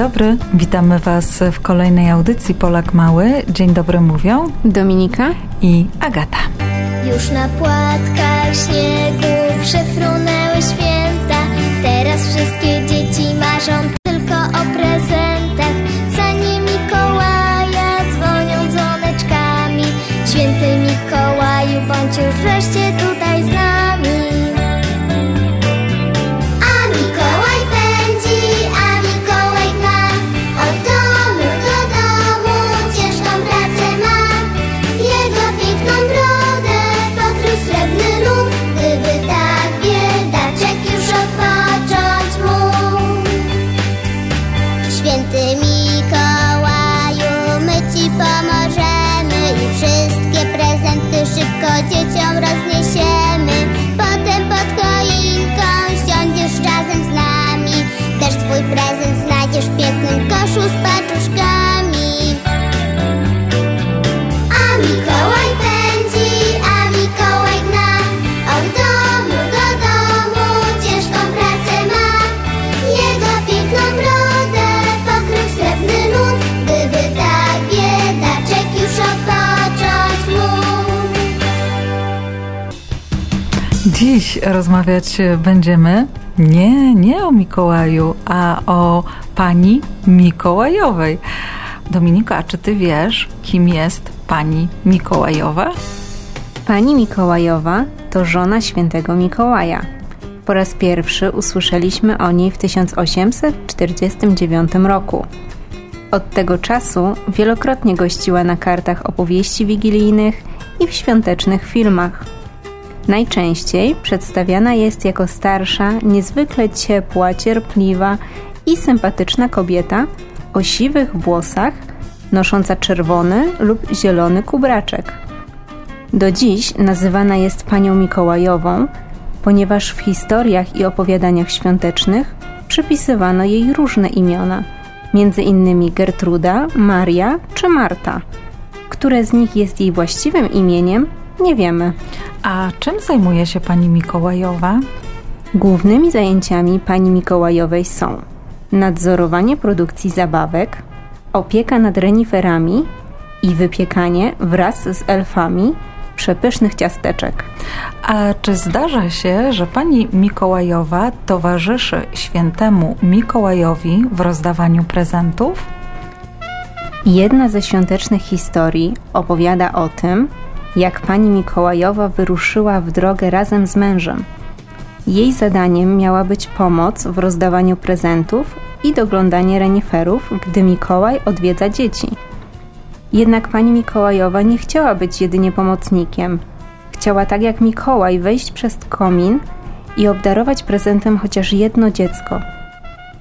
dobry, witamy Was w kolejnej audycji Polak Mały. Dzień dobry mówią Dominika i Agata. Już na płatkach śniegu przefrunęły święta, teraz wszystkie dzieci marzą tylko o prezentach. Za nie Mikołaja dzwonią dzwoneczkami, święty Mikołaju bądź już wreszcie Święty Mikołaju, my Ci pomożemy i wszystkie prezenty szybko dzieciom rozniesiemy. Potem pod choinką siądziesz razem z nami, też Twój prezent znajdziesz w pięknym koszu z paczuszkami. A Mikołaj Dziś rozmawiać będziemy nie, nie o Mikołaju, a o pani Mikołajowej. Dominiko, a czy ty wiesz, kim jest pani Mikołajowa? Pani Mikołajowa to żona świętego Mikołaja. Po raz pierwszy usłyszeliśmy o niej w 1849 roku. Od tego czasu wielokrotnie gościła na kartach opowieści wigilijnych i w świątecznych filmach. Najczęściej przedstawiana jest jako starsza, niezwykle ciepła, cierpliwa i sympatyczna kobieta o siwych włosach, nosząca czerwony lub zielony kubraczek. Do dziś nazywana jest panią Mikołajową, ponieważ w historiach i opowiadaniach świątecznych przypisywano jej różne imiona, między innymi Gertruda, Maria czy Marta. Które z nich jest jej właściwym imieniem, nie wiemy. A czym zajmuje się pani Mikołajowa? Głównymi zajęciami pani Mikołajowej są nadzorowanie produkcji zabawek, opieka nad reniferami i wypiekanie wraz z elfami przepysznych ciasteczek. A czy zdarza się, że pani Mikołajowa towarzyszy świętemu Mikołajowi w rozdawaniu prezentów? Jedna ze świątecznych historii opowiada o tym, jak pani Mikołajowa wyruszyła w drogę razem z mężem. Jej zadaniem miała być pomoc w rozdawaniu prezentów i doglądanie reniferów, gdy Mikołaj odwiedza dzieci. Jednak pani Mikołajowa nie chciała być jedynie pomocnikiem. Chciała tak jak Mikołaj wejść przez komin i obdarować prezentem chociaż jedno dziecko.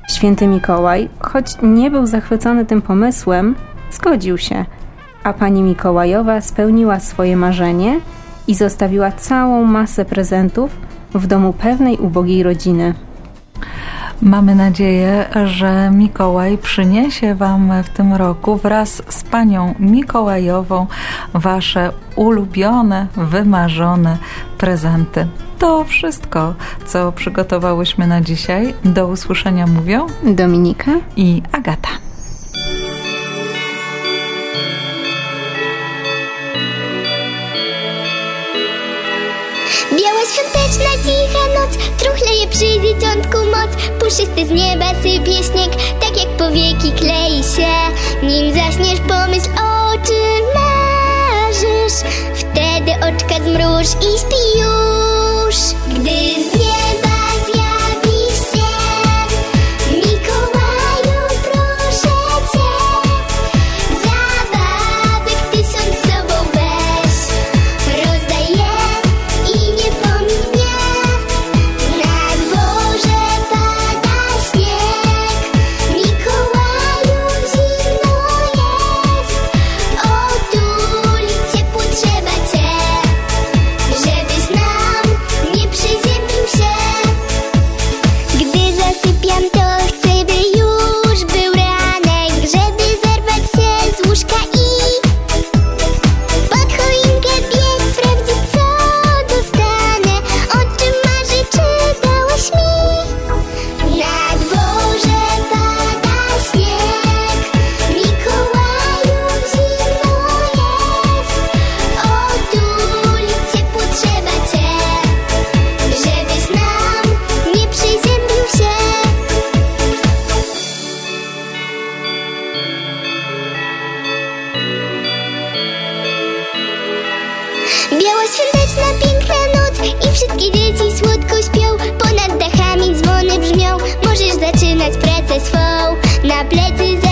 Święty Mikołaj, choć nie był zachwycony tym pomysłem, zgodził się, a pani Mikołajowa spełniła swoje marzenie i zostawiła całą masę prezentów w domu pewnej ubogiej rodziny. Mamy nadzieję, że Mikołaj przyniesie Wam w tym roku wraz z Panią Mikołajową Wasze ulubione, wymarzone prezenty. To wszystko, co przygotowałyśmy na dzisiaj. Do usłyszenia mówią Dominika i Agata. Świąteczna cicha noc. Truchleje przy dzieciątku moc. Puszysty z nieba sypie śnieg Tak jak powieki klei się. Nim zaśniesz pomyśl o czym marzysz. Wtedy oczka zmruż i śpi Biała świąteczna, piękna noc I wszystkie dzieci słodko śpią. Ponad dachami dzwony brzmią. Możesz zaczynać pracę swą. Na plecy za